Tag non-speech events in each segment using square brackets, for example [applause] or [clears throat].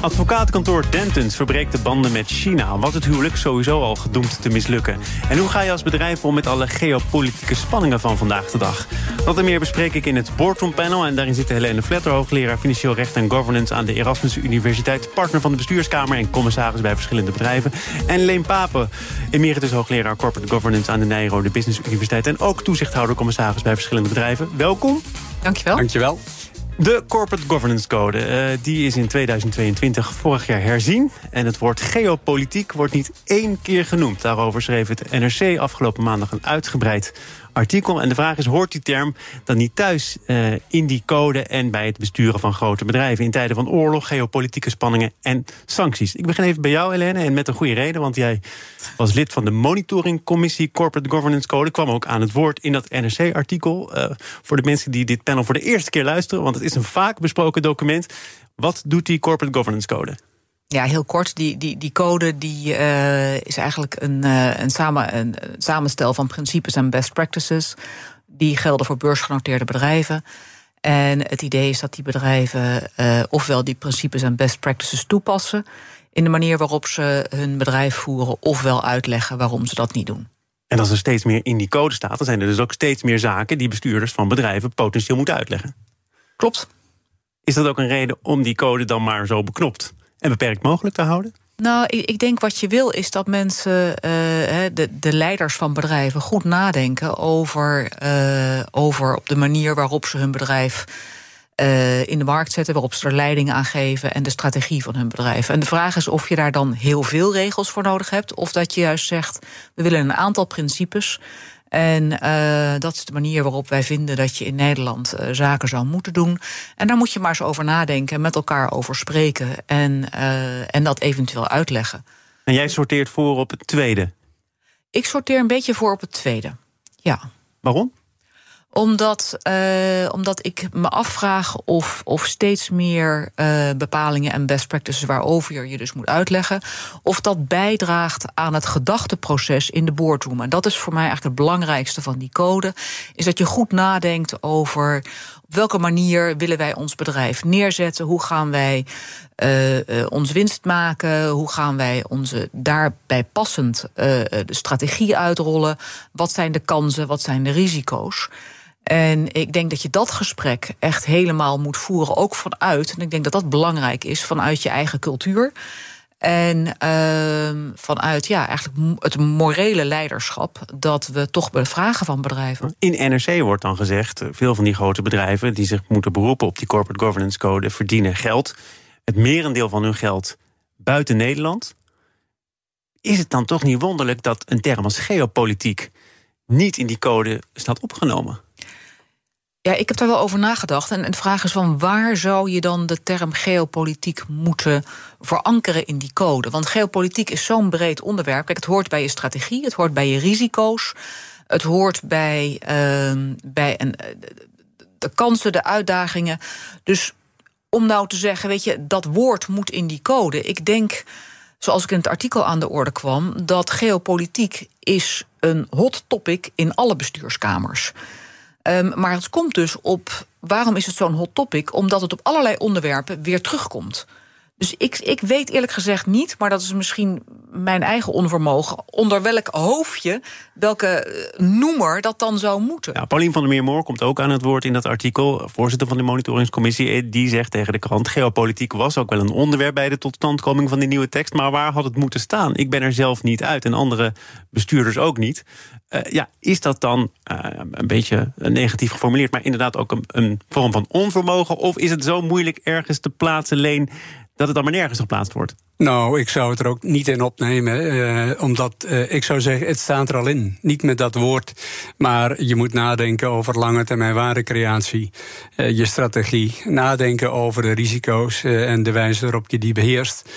Advocaatkantoor Dentons verbreekt de banden met China. Was het huwelijk sowieso al gedoemd te mislukken? En hoe ga je als bedrijf om met alle geopolitieke spanningen van vandaag de dag? Dat en meer bespreek ik in het Boardroom Panel. En daarin zitten Helene Vletter, hoogleraar Financieel Recht en Governance... aan de Erasmus Universiteit, partner van de bestuurskamer... en commissaris bij verschillende bedrijven. En Leen Papen, emeritus hoogleraar Corporate Governance... aan de Nijrode Business Universiteit... en ook toezichthouder commissaris bij verschillende bedrijven. Welkom. Dankjewel. Dankjewel. De Corporate Governance Code uh, die is in 2022 vorig jaar herzien. En het woord geopolitiek wordt niet één keer genoemd. Daarover schreef het NRC afgelopen maandag een uitgebreid artikel. En de vraag is, hoort die term dan niet thuis uh, in die code... en bij het besturen van grote bedrijven... in tijden van oorlog, geopolitieke spanningen en sancties? Ik begin even bij jou, Helene, en met een goede reden... want jij was lid van de monitoringcommissie Corporate Governance Code... kwam ook aan het woord in dat NRC-artikel. Uh, voor de mensen die dit panel voor de eerste keer luisteren... want het is een vaak besproken document. Wat doet die Corporate Governance Code? Ja, heel kort. Die, die, die code die, uh, is eigenlijk een, uh, een, samen, een samenstel van principes en best practices. Die gelden voor beursgenoteerde bedrijven. En het idee is dat die bedrijven uh, ofwel die principes en best practices toepassen in de manier waarop ze hun bedrijf voeren, ofwel uitleggen waarom ze dat niet doen. En als er steeds meer in die code staat, dan zijn er dus ook steeds meer zaken die bestuurders van bedrijven potentieel moeten uitleggen. Klopt. Is dat ook een reden om die code dan maar zo beknopt en beperkt mogelijk te houden? Nou, ik, denk wat je wil is dat mensen, uh, de, de leiders van bedrijven, goed nadenken over, uh, over op de manier waarop ze hun bedrijf uh, in de markt zetten, waarop ze er leiding aan geven en de strategie van hun bedrijf. En de vraag is of je daar dan heel veel regels voor nodig hebt, of dat je juist zegt: we willen een aantal principes. En uh, dat is de manier waarop wij vinden dat je in Nederland uh, zaken zou moeten doen. En daar moet je maar eens over nadenken, met elkaar over spreken en, uh, en dat eventueel uitleggen. En jij sorteert voor op het tweede? Ik sorteer een beetje voor op het tweede, ja. Waarom? Omdat, uh, omdat ik me afvraag of, of steeds meer uh, bepalingen en best practices waarover je je dus moet uitleggen, of dat bijdraagt aan het gedachteproces in de boardroom. En dat is voor mij eigenlijk het belangrijkste van die code, is dat je goed nadenkt over op welke manier willen wij ons bedrijf neerzetten, hoe gaan wij uh, ons winst maken? Hoe gaan wij onze daarbij passend uh, de strategie uitrollen? Wat zijn de kansen? Wat zijn de risico's? En ik denk dat je dat gesprek echt helemaal moet voeren, ook vanuit, en ik denk dat dat belangrijk is, vanuit je eigen cultuur. En uh, vanuit ja, eigenlijk het morele leiderschap dat we toch bevragen van bedrijven. In NRC wordt dan gezegd, veel van die grote bedrijven die zich moeten beroepen op die corporate governance code verdienen geld. Het merendeel van hun geld buiten Nederland. Is het dan toch niet wonderlijk dat een term als geopolitiek niet in die code staat opgenomen? Ja, ik heb daar wel over nagedacht. En de vraag is van waar zou je dan de term geopolitiek moeten verankeren in die code? Want geopolitiek is zo'n breed onderwerp. Kijk, het hoort bij je strategie, het hoort bij je risico's, het hoort bij, uh, bij een, de kansen, de uitdagingen. Dus om nou te zeggen, weet je, dat woord moet in die code. Ik denk, zoals ik in het artikel aan de orde kwam, dat geopolitiek is een hot topic in alle bestuurskamers. Um, maar het komt dus op. Waarom is het zo'n hot topic? Omdat het op allerlei onderwerpen weer terugkomt. Dus ik, ik weet eerlijk gezegd niet, maar dat is misschien mijn eigen onvermogen, onder welk hoofdje, welke noemer dat dan zou moeten. Ja, Paulien van der Meermoor komt ook aan het woord in dat artikel. Voorzitter van de monitoringscommissie, die zegt tegen de krant: Geopolitiek was ook wel een onderwerp bij de totstandkoming van die nieuwe tekst. Maar waar had het moeten staan? Ik ben er zelf niet uit en andere bestuurders ook niet. Uh, ja, is dat dan een beetje negatief geformuleerd, maar inderdaad ook een, een vorm van onvermogen? Of is het zo moeilijk ergens te plaatsen, Leen, dat het dan maar nergens geplaatst wordt? Nou, ik zou het er ook niet in opnemen, uh, omdat uh, ik zou zeggen, het staat er al in. Niet met dat woord, maar je moet nadenken over lange termijn waardecreatie, uh, je strategie, nadenken over de risico's en de wijze waarop je die beheerst.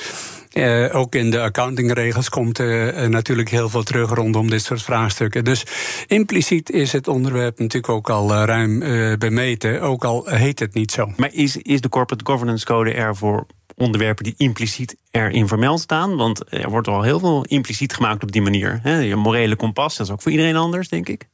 Uh, ook in de accountingregels komt uh, natuurlijk heel veel terug rondom dit soort vraagstukken. Dus impliciet is het onderwerp natuurlijk ook al ruim bemeten, ook al heet het niet zo. Maar is, is de Corporate Governance Code er voor onderwerpen die impliciet erin vermeld staan. Want er wordt al heel veel impliciet gemaakt op die manier. Je morele kompas, dat is ook voor iedereen anders, denk ik.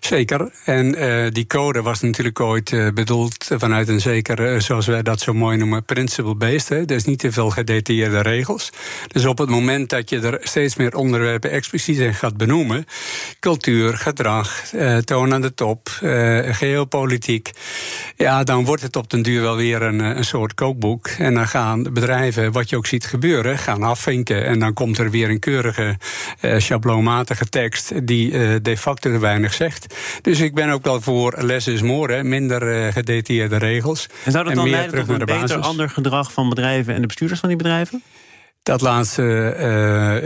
Zeker. En uh, die code was natuurlijk ooit uh, bedoeld vanuit een zeker, uh, zoals wij dat zo mooi noemen, principle-based. Dus niet te veel gedetailleerde regels. Dus op het moment dat je er steeds meer onderwerpen expliciet in gaat benoemen, cultuur, gedrag, toon aan de top, geopolitiek, ja, dan wordt het op den duur wel weer een, een soort kookboek. En dan gaan bedrijven, wat je ook ziet gebeuren, gaan afvinken. En dan komt er weer een keurige, schabloonmatige tekst die de facto weinig zegt. Dus ik ben ook wel voor less is more, minder uh, gedetailleerde regels. En zou dat dan leiden tot een beter ander gedrag van bedrijven en de bestuurders van die bedrijven? Dat laatste,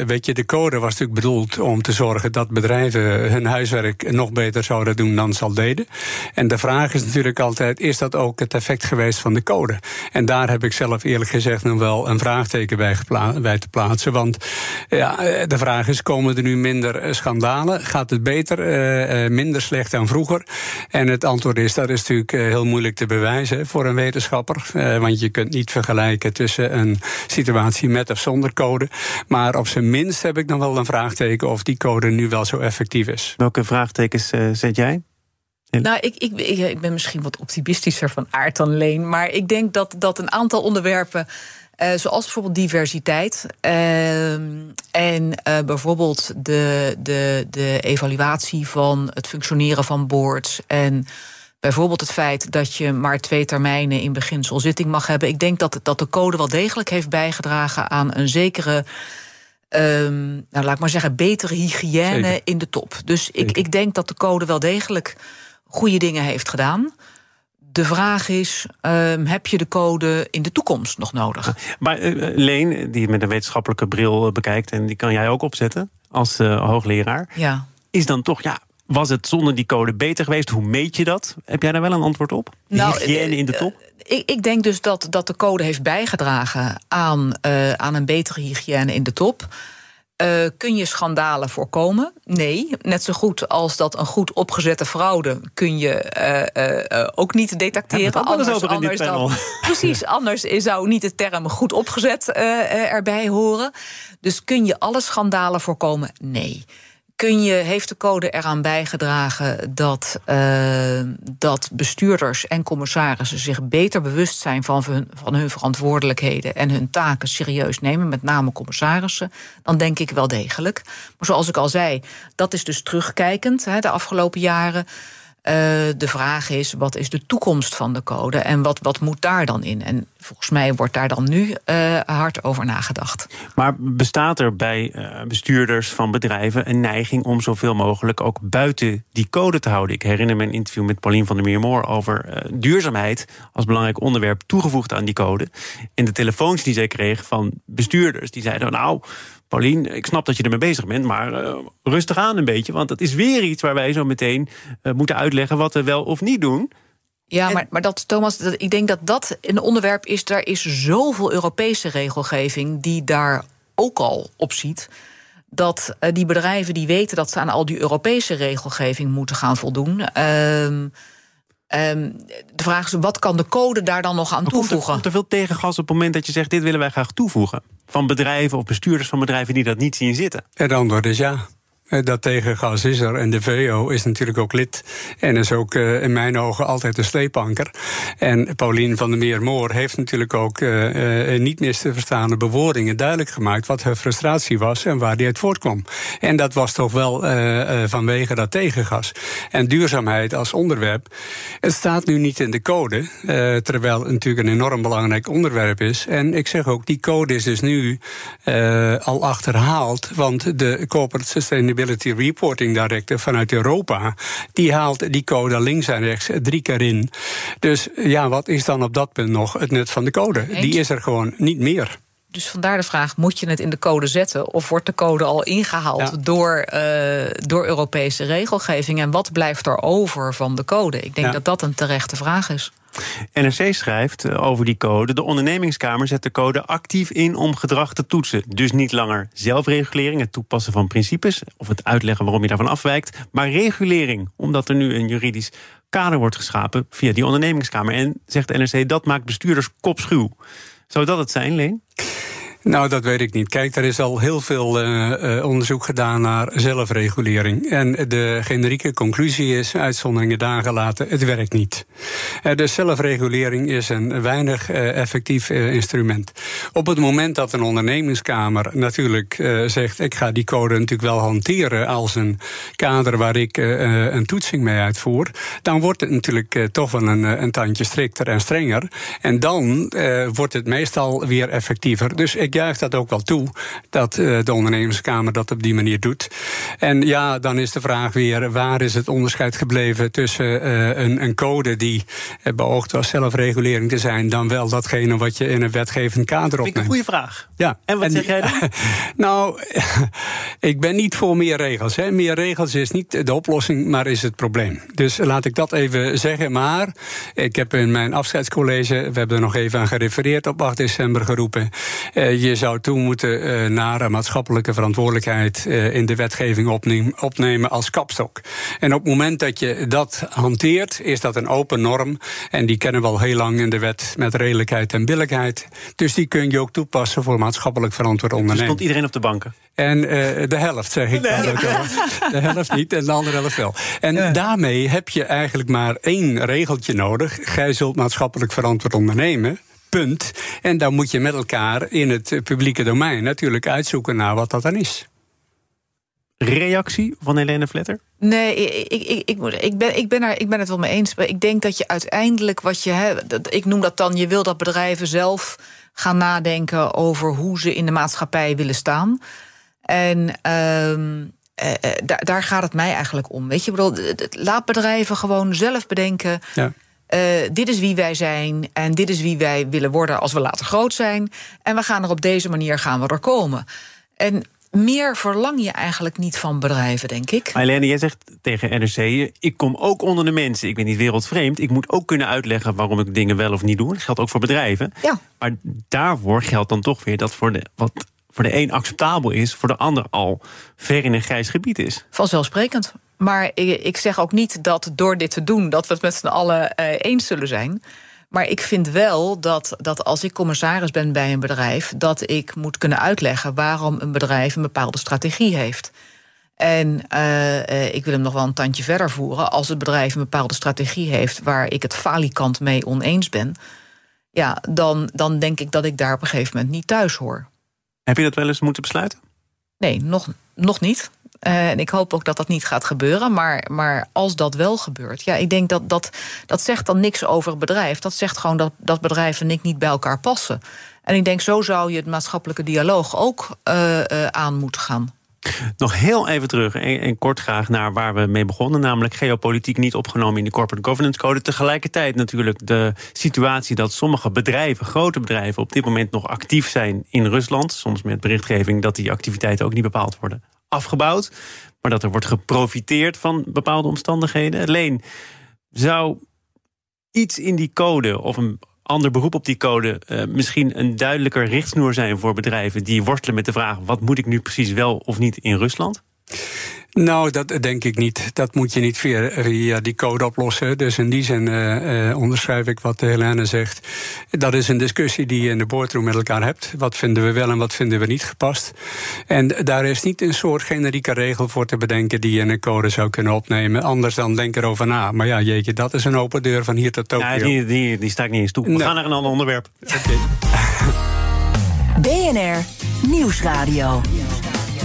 weet je, de code was natuurlijk bedoeld om te zorgen dat bedrijven hun huiswerk nog beter zouden doen dan ze al deden. En de vraag is natuurlijk altijd: is dat ook het effect geweest van de code? En daar heb ik zelf eerlijk gezegd nog wel een vraagteken bij, bij te plaatsen. Want ja, eh, de vraag is: komen er nu minder eh, schandalen? Gaat het beter, minder slecht dan vroeger? En het antwoord is: dat is natuurlijk heel moeilijk te bewijzen voor een wetenschapper. want je kunt niet vergelijken tussen een situatie met of zonder code. Maar op zijn minst heb ik nog wel een vraagteken of die code nu wel zo effectief is. Welke vraagtekens uh, zet jij? Nou, ik, ik, ik, ben misschien wat optimistischer van aard dan Leen. Maar ik denk dat, dat een aantal onderwerpen. Uh, zoals bijvoorbeeld diversiteit. Uh, en uh, bijvoorbeeld de, de, de evaluatie van het functioneren van boards. En Bijvoorbeeld het feit dat je maar twee termijnen in beginsel zitting mag hebben. Ik denk dat, dat de code wel degelijk heeft bijgedragen aan een zekere. Um, nou, laat ik maar zeggen, betere hygiëne in de top. Dus ik, ik denk dat de code wel degelijk goede dingen heeft gedaan. De vraag is: um, heb je de code in de toekomst nog nodig? Maar uh, Leen, die met een wetenschappelijke bril bekijkt, en die kan jij ook opzetten als uh, hoogleraar. Ja. Is dan toch, ja, was het zonder die code beter geweest? Hoe meet je dat? Heb jij daar wel een antwoord op? nou, hygiëne in de top? Ik, ik, denk dus dat, dat de code heeft bijgedragen aan, uh, aan een betere hygiëne in de top. Uh, kun je schandalen voorkomen? Nee. Net zo goed als dat een goed opgezette fraude kun je uh, uh, ook niet detecteren. Ja, anders, over anders dan, [laughs] precies, anders zou niet de term goed opgezet erbij horen. Dus kun je alle schandalen voorkomen? Nee kun je, heeft de code eraan bijgedragen dat, uh, dat bestuurders en commissarissen zich beter bewust zijn van hun, van hun verantwoordelijkheden en hun taken serieus nemen, met name commissarissen? Dan denk ik wel degelijk. Maar zoals ik al zei, dat is dus terugkijkend de afgelopen jaren. Uh, de vraag is, wat is de toekomst van de code en wat, wat moet daar dan in? En volgens mij wordt daar dan nu uh, hard over nagedacht. Maar bestaat er bij uh, bestuurders van bedrijven een neiging om zoveel mogelijk ook buiten die code te houden? Ik herinner me een interview met Paulien van der Meermoor over duurzaamheid als belangrijk onderwerp toegevoegd aan die code. En de telefoons die zij kreeg van bestuurders, die zeiden: Nou, Paulien, ik snap dat je ermee bezig bent, maar rustig aan een beetje. Want het is weer iets waar wij zo meteen moeten uitleggen wat we wel of niet doen. Ja, maar, maar dat, Thomas, dat, ik denk dat dat een onderwerp is. Daar is zoveel Europese regelgeving die daar ook al op ziet. Dat uh, die bedrijven die weten dat ze aan al die Europese regelgeving moeten gaan voldoen. Uh, Um, de vraag is, wat kan de code daar dan nog aan toevoegen? Komt er, komt er veel tegengas op het moment dat je zegt... dit willen wij graag toevoegen? Van bedrijven of bestuurders van bedrijven die dat niet zien zitten? Het antwoord is ja. Eh, dat tegengas is er. En de VO is natuurlijk ook lid. En is ook uh, in mijn ogen altijd een sleepanker. En Paulien van der Meer-Moor heeft natuurlijk ook uh, niet mis te verstaande bewoordingen duidelijk gemaakt. wat haar frustratie was en waar die uit voortkwam. En dat was toch wel vanwege dat tegengas. En duurzaamheid als onderwerp. Het staat nu niet in de code. terwijl het natuurlijk een enorm belangrijk onderwerp is. En ik zeg ook, die code is dus nu al achterhaald. Want de Corporate Sustainability Sustainability Reporting Director vanuit Europa, die haalt die code links en rechts drie keer in. Dus ja, wat is dan op dat punt nog het nut van de code? Die is er gewoon niet meer. Dus vandaar de vraag: moet je het in de code zetten? Of wordt de code al ingehaald door, uh, door Europese regelgeving? En wat blijft er over van de code? Ik denk dat dat een terechte vraag is. NRC schrijft eh, over die code: de ondernemingskamer zet de code actief in om gedrag te toetsen. Dus niet langer zelfregulering, het toepassen van principes of het uitleggen waarom je daarvan afwijkt, maar regulering, omdat er nu een juridisch kader wordt geschapen via die ondernemingskamer. En zegt NRC dat maakt bestuurders kopschuw. Zou dat het zijn, Leen? Nou, dat weet ik niet. Kijk, er is al heel veel uh, uh, onderzoek gedaan naar zelfregulering. En de generieke conclusie is, uitzonderingen dagen laten, het werkt niet. Uh, dus zelfregulering is een weinig effectief instrument. Op het moment dat een ondernemingskamer natuurlijk zegt, ik ga die code natuurlijk wel hanteren als een kader waar ik een toetsing mee uitvoer, dan wordt het natuurlijk toch wel een, een tandje strikter en strenger. En dan wordt het meestal weer effectiever. Dus ik juich dat ook wel toe dat uh, de ondernemerskamer dat op die manier doet. En ja, dan is de vraag weer: waar is het onderscheid gebleven tussen uh, een, een, code die uh, beoogt was zelfregulering te zijn, dan wel datgene wat je in een wetgevend kader opneemt? een goede vraag. Ja. En wat zeg jij dan? [laughs] nou, [laughs] ik ben niet voor meer regels. Hè. Meer regels is niet de oplossing, maar is het probleem. Dus laat ik dat even zeggen. Maar ik heb in mijn afscheidscollege, we hebben er nog even aan gerefereerd, op 8 december geroepen. Je zou toe moeten uh, naar maatschappelijke verantwoordelijkheid uh, in de wetgeving opnemen, opnemen als kapstok. En op het moment dat je dat hanteert, is dat een open norm. En die kennen we al heel lang in de wet met redelijkheid en billijkheid. Dus die kun je ook toepassen voor maatschappelijk verantwoord ondernemen. Dus komt iedereen op de banken? En uh, de helft, zeg ik. Nee. [laughs] De helft niet en de andere helft wel. En ja. daarmee heb je eigenlijk maar één regeltje nodig. Gij zult maatschappelijk verantwoord ondernemen. Punt. En dan moet je met elkaar in het publieke domein natuurlijk uitzoeken naar wat dat dan is. Reactie van Helene Vletter? Nee, ik, ik, ik, ik, ben, ik, ben er, ik ben het wel mee eens. Maar ik denk dat je uiteindelijk wat je hebt. Ik noem dat dan, je wil dat bedrijven zelf gaan nadenken over hoe ze in de maatschappij willen staan. En um, uh, daar, daar gaat het mij eigenlijk om. Weet je, bedoel, laat bedrijven gewoon zelf bedenken. Ja. Uh, dit is wie wij zijn en dit is wie wij willen worden als we later groot zijn. En we gaan er op deze manier gaan we er komen. En meer verlang je eigenlijk niet van bedrijven, denk ik. Helene, jij zegt tegen NRC: ik kom ook onder de mensen. Ik ben niet wereldvreemd. Ik moet ook kunnen uitleggen waarom ik dingen wel of niet doe. Dat geldt ook voor bedrijven. Ja. Maar daarvoor geldt dan toch weer dat voor de wat voor de een acceptabel is, voor de ander al ver in een grijs gebied is. Vanzelfsprekend. Maar ik zeg ook niet dat door dit te doen, dat we het met z'n allen eh, eens zullen zijn. Maar ik vind wel dat, dat als ik commissaris ben bij een bedrijf, dat ik moet kunnen uitleggen waarom een bedrijf een bepaalde strategie heeft. En uh, ik wil hem nog wel een tandje verder voeren. Als het bedrijf een bepaalde strategie heeft waar ik het falikant mee oneens ben, ja, dan, dan denk ik dat ik daar op een gegeven moment niet thuis hoor. Heb je dat wel eens moeten besluiten? Nee, nog, nog niet. Uh, en ik hoop ook dat dat niet gaat gebeuren. Maar, maar als dat wel gebeurt, ja, ik denk dat dat, dat zegt dan niks over bedrijf. Dat zegt gewoon dat, dat bedrijf en ik niet bij elkaar passen. En ik denk, zo zou je het maatschappelijke dialoog ook uh, uh, aan moeten gaan. Nog heel even terug en, en, kort graag naar waar we mee begonnen, namelijk geopolitiek niet opgenomen in de Corporate Governance Code. Tegelijkertijd natuurlijk de situatie dat sommige bedrijven, grote bedrijven, op dit moment nog actief zijn in Rusland. Soms met berichtgeving dat die activiteiten ook niet bepaald worden afgebouwd, maar dat er wordt geprofiteerd van bepaalde omstandigheden. Alleen zou iets in die code of een ander beroep op die code uh, misschien een duidelijker richtsnoer zijn voor bedrijven die worstelen met de vraag: wat moet ik nu precies wel of niet in Rusland? Nou, dat denk ik niet. Dat moet je niet via, via die code oplossen. Dus in die zin uh, uh, onderschrijf ik wat Helene zegt. Dat is een discussie die je in de boardroom met elkaar hebt. Wat vinden we wel en wat vinden we niet gepast? En daar is niet een soort generieke regel voor te bedenken die je in een code zou kunnen opnemen. Anders dan denk erover na. Maar ja, jeetje, dat is een open deur van hier tot Tokio. Ja, die, die, die sta ik niet eens toe. We gaan naar een ander onderwerp. Okay. [laughs] BNR Nieuwsradio.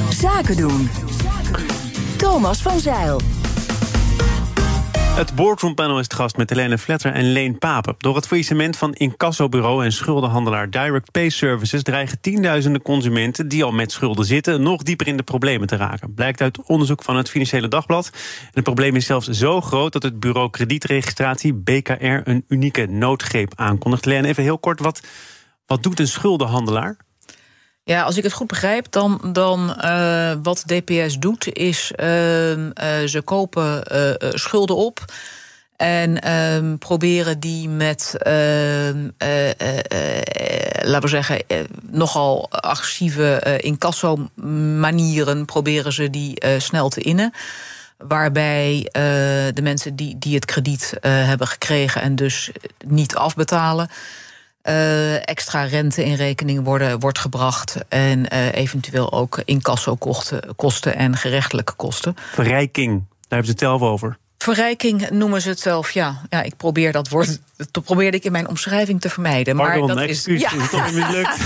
Zaken doen. Thomas van Zeil. Het boardroompanel is het gast met Helene Vletter en Leen Papen. Door het faillissement van incassobureau en schuldenhandelaar Direct Pay Services dreigen tienduizenden consumenten die al met schulden zitten nog dieper in de problemen te raken. Blijkt uit onderzoek van het Financiële Dagblad. Het probleem is zelfs zo groot dat het bureau kredietregistratie BKR een unieke noodgreep aankondigt. Helene, even heel kort, wat, wat doet een schuldenhandelaar? Ja, als ik het goed begrijp, dan, dan uh, wat DPS doet, is uh, ze kopen schulden op. En um, proberen die met, laten we zeggen, nogal agressieve incasso-manieren... proberen ze die snel te innen. Waarbij de mensen die, die het krediet hebben gekregen en dus niet afbetalen extra rente in rekening worden, wordt gebracht. En uh, eventueel ook incassokosten kosten en gerechtelijke kosten. Verrijking, daar hebben ze het zelf over. Verrijking noemen ze het zelf, ja. ja ik probeer dat woord. [laughs] Dat probeerde ik in mijn omschrijving te vermijden. Pardon, [laughs] maar dat excuus, is, ja. is toch mislukt.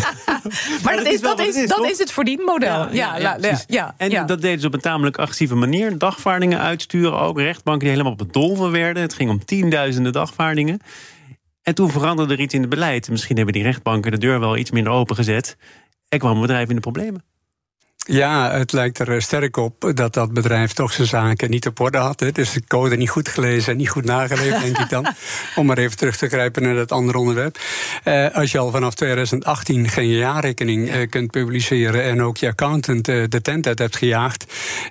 maar dat, is, dat, is, dat is het verdienmodel. Ja, ja, ja, ja, ja En dat deden ze op een tamelijk agressieve manier. Dagvaardingen uitsturen ook. Rechtbanken die helemaal op het dolven werden. Het ging om tienduizenden dagvaardingen. En toen veranderde er iets in het beleid. Misschien hebben die rechtbanken de deur wel iets minder opengezet. Er kwam een bedrijf in de problemen. Ja, het lijkt er sterk op dat dat bedrijf toch zijn zaken niet op orde had. Hè. Dus de code niet goed gelezen en niet goed nageleefd, denk ik dan. [laughs] Om maar even terug te grijpen naar dat andere onderwerp. Eh, als je al vanaf 2018 geen jaarrekening eh, kunt publiceren en ook je accountant eh, de tent uit hebt gejaagd,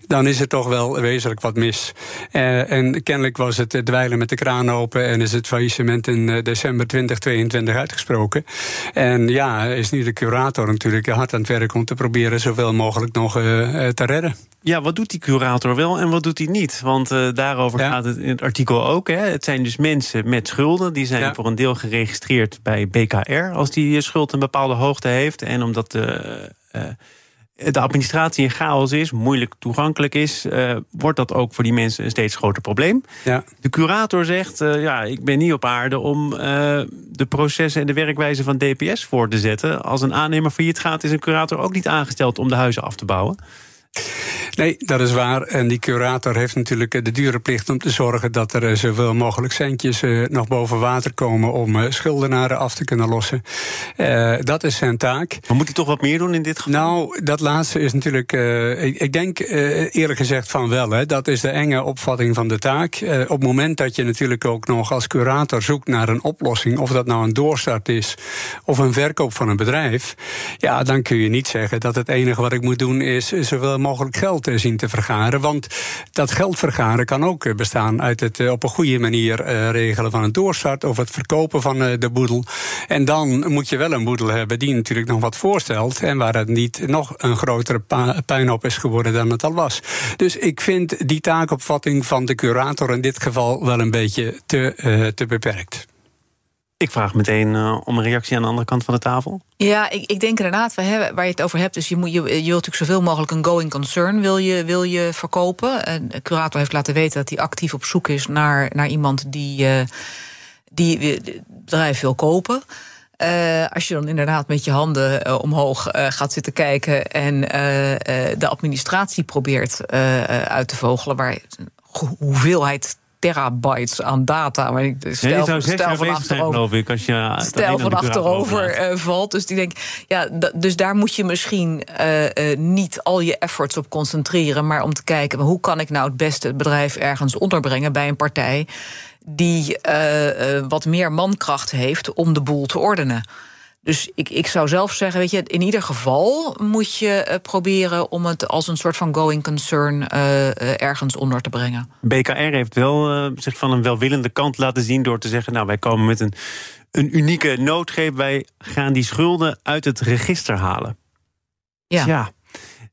dan is er toch wel wezenlijk wat mis. Eh, en kennelijk was het dweilen met de kraan open en is het faillissement in eh, december 2022 uitgesproken. En ja, is nu de curator natuurlijk hard aan het werk om te proberen zoveel mogelijk nog uh, te redden. Ja, wat doet die curator wel en wat doet hij niet? Want uh, daarover gaat het in het artikel ook. Hè. Het zijn dus mensen met schulden. Die zijn voor een deel geregistreerd bij BKR... als die schuld een bepaalde hoogte heeft. En omdat de... Uh, de administratie in chaos is, moeilijk toegankelijk is, uh, wordt dat ook voor die mensen een steeds groter probleem. Ja. De curator zegt: uh, ja, ik ben niet op aarde om uh, de processen en de werkwijze van DPS voor te zetten. Als een aannemer failliet gaat, is een curator ook niet aangesteld om de huizen af te bouwen. Nee, dat is waar. En die curator heeft natuurlijk de dure plicht om te zorgen dat er zoveel mogelijk centjes nog boven water komen om schuldenaren af te kunnen lossen. Uh, dat is zijn taak. Maar moet hij toch wat meer doen in dit geval? Nou, dat laatste is natuurlijk. Uh, ik, ik, denk uh, eerlijk gezegd van wel. Hè. Dat is de enge opvatting van de taak. op het moment dat je natuurlijk ook nog als curator zoekt naar een oplossing, of dat nou een doorstart is of een verkoop van een bedrijf, ja, dan kun je niet zeggen dat het enige wat ik moet doen is zoveel mogelijk geld eh, zien te vergaren. Want dat geld vergaren kan ook eh, bestaan uit het eh, op een goede manier regelen van een doorstart of het verkopen van de boedel. En dan moet je wel een boedel hebben die natuurlijk nog wat voorstelt en waar het niet nog een grotere puinhoop is geworden dan het al was. Dus ik vind die taakopvatting van de curator in dit geval wel een beetje te, te beperkt. Ik vraag meteen uh, om een reactie aan de andere kant van de tafel. Ja, ik, ik denk inderdaad, we hebben, waar je het over hebt... dus je, moet, je, je wilt natuurlijk zoveel mogelijk een going concern wil je, wil je verkopen. En de curator heeft laten weten dat hij actief op zoek is... naar, naar iemand die, uh, die het bedrijf wil kopen... Uh, als je dan inderdaad met je handen omhoog gaat zitten kijken en de administratie probeert uit te vogelen, waar hoeveelheid terabytes aan data. Maar ik stel, ja, stel van achterover, geloof ik, als je stel van achterover uh, valt. Dus die denk, ja, dus daar moet je misschien uh, uh, niet al je efforts op concentreren, maar om te kijken hoe kan ik nou het beste het bedrijf ergens onderbrengen bij een partij die wat meer mankracht heeft om de boel te ordenen. Dus ik, ik zou zelf zeggen, weet je, in ieder geval moet je uh, proberen om het als een soort van going concern uh, ergens onder te brengen. BKR heeft wel zich van een welwillende kant laten zien door te zeggen, nou wij komen met een, een unieke noodgreep, wij gaan die schulden uit het register halen. Ja. ja.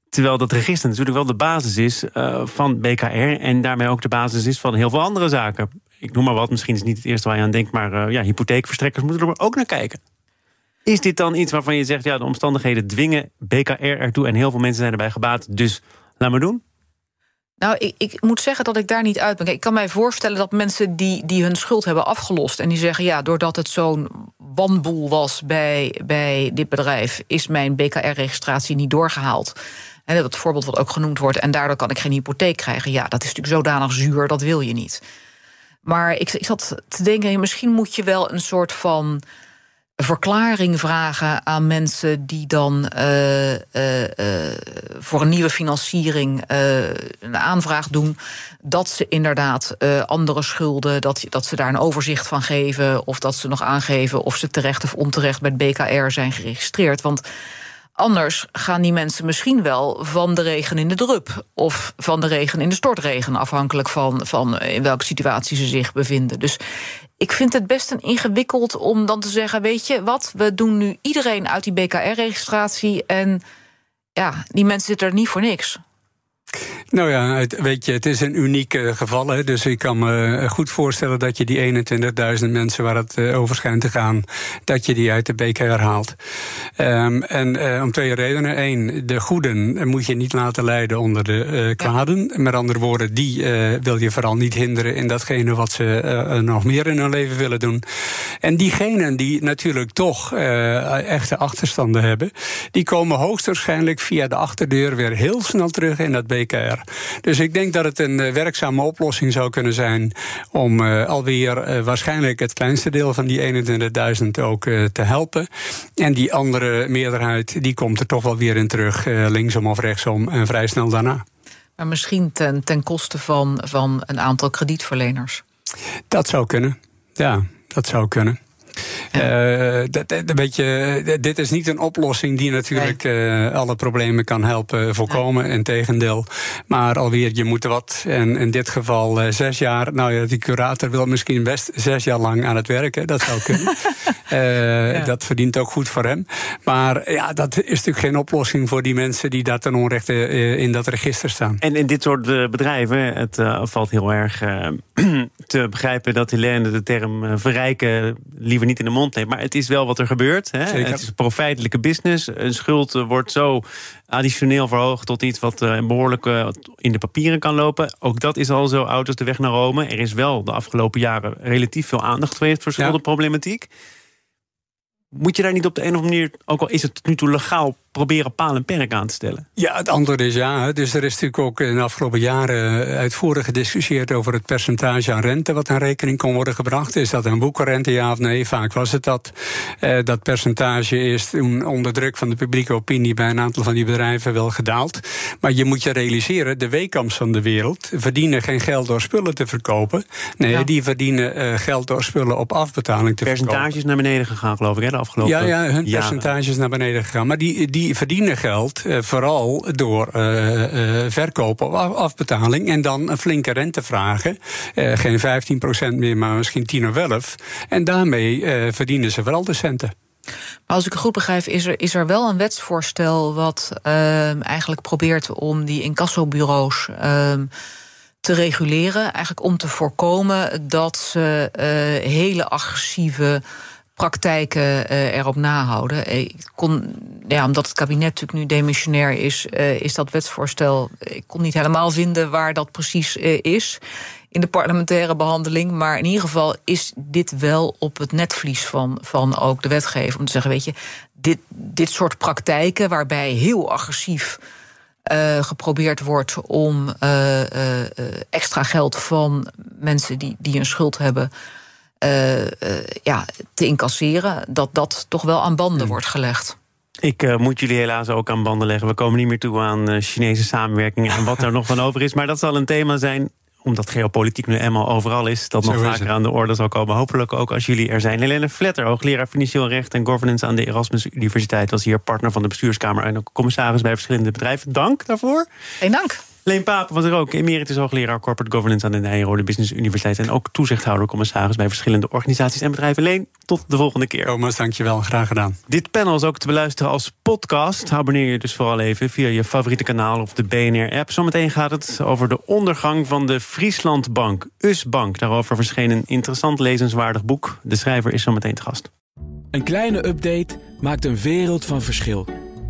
Terwijl dat register natuurlijk wel de basis is van BKR en daarmee ook de basis is van heel veel andere zaken. Ik noem maar wat, misschien is het niet het eerste waar je aan denkt, maar ja, hypotheekverstrekkers moeten er ook naar kijken. Is dit dan iets waarvan je zegt, ja, de omstandigheden dwingen BKR ertoe en heel veel mensen zijn erbij gebaat, dus laat maar doen? Nou, ik, ik, moet zeggen dat ik daar niet uit ben. ik kan mij voorstellen dat mensen die, die hun schuld hebben afgelost... en die zeggen, ja, doordat het zo'n wanboel was bij, bij dit bedrijf... is mijn BKR-registratie niet doorgehaald. En dat voorbeeld wat ook genoemd wordt... en daardoor kan ik geen hypotheek krijgen. Ja, dat is natuurlijk zodanig zuur, dat wil je niet. Maar ik, ik zat te denken, misschien moet je wel een soort van verklaring vragen aan mensen die dan uh, uh, uh, voor een nieuwe financiering een aanvraag doen, dat ze inderdaad andere schulden, dat, dat ze daar een overzicht van geven, of dat ze nog aangeven of ze terecht of onterecht bij het BKR zijn geregistreerd. Want Anders gaan die mensen misschien wel van de regen in de drup. Of van de regen in de stortregen. Afhankelijk van, van in welke situatie ze zich bevinden. Dus ik vind het best een ingewikkeld om dan te zeggen: Weet je wat, we doen nu iedereen uit die BKR-registratie. En ja, die mensen zitten er niet voor niks. Nou ja, het, weet je, het is een uniek uh, geval. Hè, dus ik kan me goed voorstellen dat je die 21.000 mensen waar het uh, over schijnt te gaan, dat je die uit de BKR haalt. Um, en uh, om twee redenen. Eén, de goeden moet je niet laten leiden onder de kwaden. Ja. Met andere woorden, die wil je vooral niet hinderen in datgene wat ze nog meer in hun leven willen doen. En diegenen die natuurlijk toch echte achterstanden hebben, die komen hoogstwaarschijnlijk via de achterdeur weer heel snel terug in dat BKR. Dus ik denk dat het een uh, werkzame oplossing zou kunnen zijn om uh, alweer uh, waarschijnlijk het kleinste deel van die 21.000 ook te helpen. En die andere meerderheid die komt er toch wel weer in terug, linksom of rechtsom, en vrij snel daarna. Maar misschien ten, ten koste van, van een aantal kredietverleners. Dat zou kunnen. Ja, dat zou kunnen. Ja. Uh, dat, dat, weet je, dit is niet een oplossing die natuurlijk nee. uh, alle problemen kan helpen voorkomen. Nee. Integendeel. Maar alweer, je moet wat. En in dit geval uh, zes jaar. Nou ja, die curator wil misschien best zes jaar lang aan het werken. Dat zou kunnen. [laughs] ja. Dat verdient ook goed voor hem. Maar ja, dat is natuurlijk geen oplossing voor die mensen die daar ten onrechte in dat register staan. En in dit soort bedrijven, het valt heel erg [clears throat] te begrijpen dat Helene de term verrijken liever niet in de mond neemt. Maar het is wel wat er gebeurt. Hè? Het is een profijtelijke business. Een schuld wordt zo additioneel verhoogd tot iets wat behoorlijk in de papieren kan lopen. Ook dat is al zo oud als de weg naar Rome. Er is wel de afgelopen jaren relatief veel aandacht geweest voor schuldenproblematiek. Moet je daar niet op de een of andere manier, ook al is het nu toe legaal, proberen paal en perk aan te stellen? Ja, het antwoord is ja. Dus er is natuurlijk ook in de afgelopen jaren uitvoerig gediscussieerd over het percentage aan rente wat aan rekening kon worden gebracht. Is dat een boekenrente, ja of nee? Vaak was het dat. Uh, dat percentage is toen onder druk van de publieke opinie bij een aantal van die bedrijven wel gedaald. Maar je moet je realiseren, de weekams van de wereld verdienen geen geld door spullen te verkopen. Nee, ja. die verdienen uh, geld door spullen op afbetaling te Percentages verkopen. Percentages naar beneden gegaan, geloof ik, hè, de afgelopen Ja, ja hun percentages naar beneden gegaan. Maar die, die verdienen geld uh, vooral door uh, uh, verkopen of afbetaling en dan een flinke rente vragen. geen 15% meer, maar misschien 10 of 11. En daarmee verdienen ze vooral de centen. Maar als ik het goed begrijp, is er, is er wel een wetsvoorstel wat eigenlijk probeert om die incassobureaus te reguleren. Eigenlijk om te voorkomen dat ze hele agressieve praktijken uh, erop nahouden. Ik kon, ja, omdat het kabinet natuurlijk nu demissionair is, uh, is dat wetsvoorstel. Ik kon niet helemaal vinden waar dat precies uh, is in de parlementaire behandeling. Maar in ieder geval is dit wel op het netvlies van, van ook de wetgever. Om te zeggen, weet je, dit, dit soort praktijken waarbij heel agressief. Uh, geprobeerd wordt om extra geld van mensen die, die een schuld hebben uh, uh, ja, te incasseren, dat dat toch wel aan banden wordt gelegd. Ik uh, moet jullie helaas ook aan banden leggen. We komen niet meer toe aan Chinese samenwerking en wat er [laughs] nog van over is. Maar dat zal een thema zijn omdat geopolitiek nu eenmaal overal is, dat Zo nog vaker aan de orde zal komen. Hopelijk ook als jullie er zijn. Helene Vletter, hoogleraar financieel recht en governance aan de Erasmus Universiteit, was hier partner van de bestuurskamer en ook commissaris bij verschillende bedrijven. Dank daarvoor. Geen dank. Leen Papen was er ook, emeritus hoogleraar Corporate Governance aan de Nijrode Business Universiteit. En ook toezichthouder, commissaris bij verschillende organisaties en bedrijven. Leen, tot de volgende keer. Thomas, dankjewel. Graag gedaan. Dit panel is ook te beluisteren als podcast. Abonneer je dus vooral even via je favoriete kanaal of de BNR-app. Zometeen gaat het over de ondergang van de Frieslandbank, US-bank. Daarover verscheen een interessant lezenswaardig boek. De schrijver is zometeen te gast. Een kleine update maakt een wereld van verschil.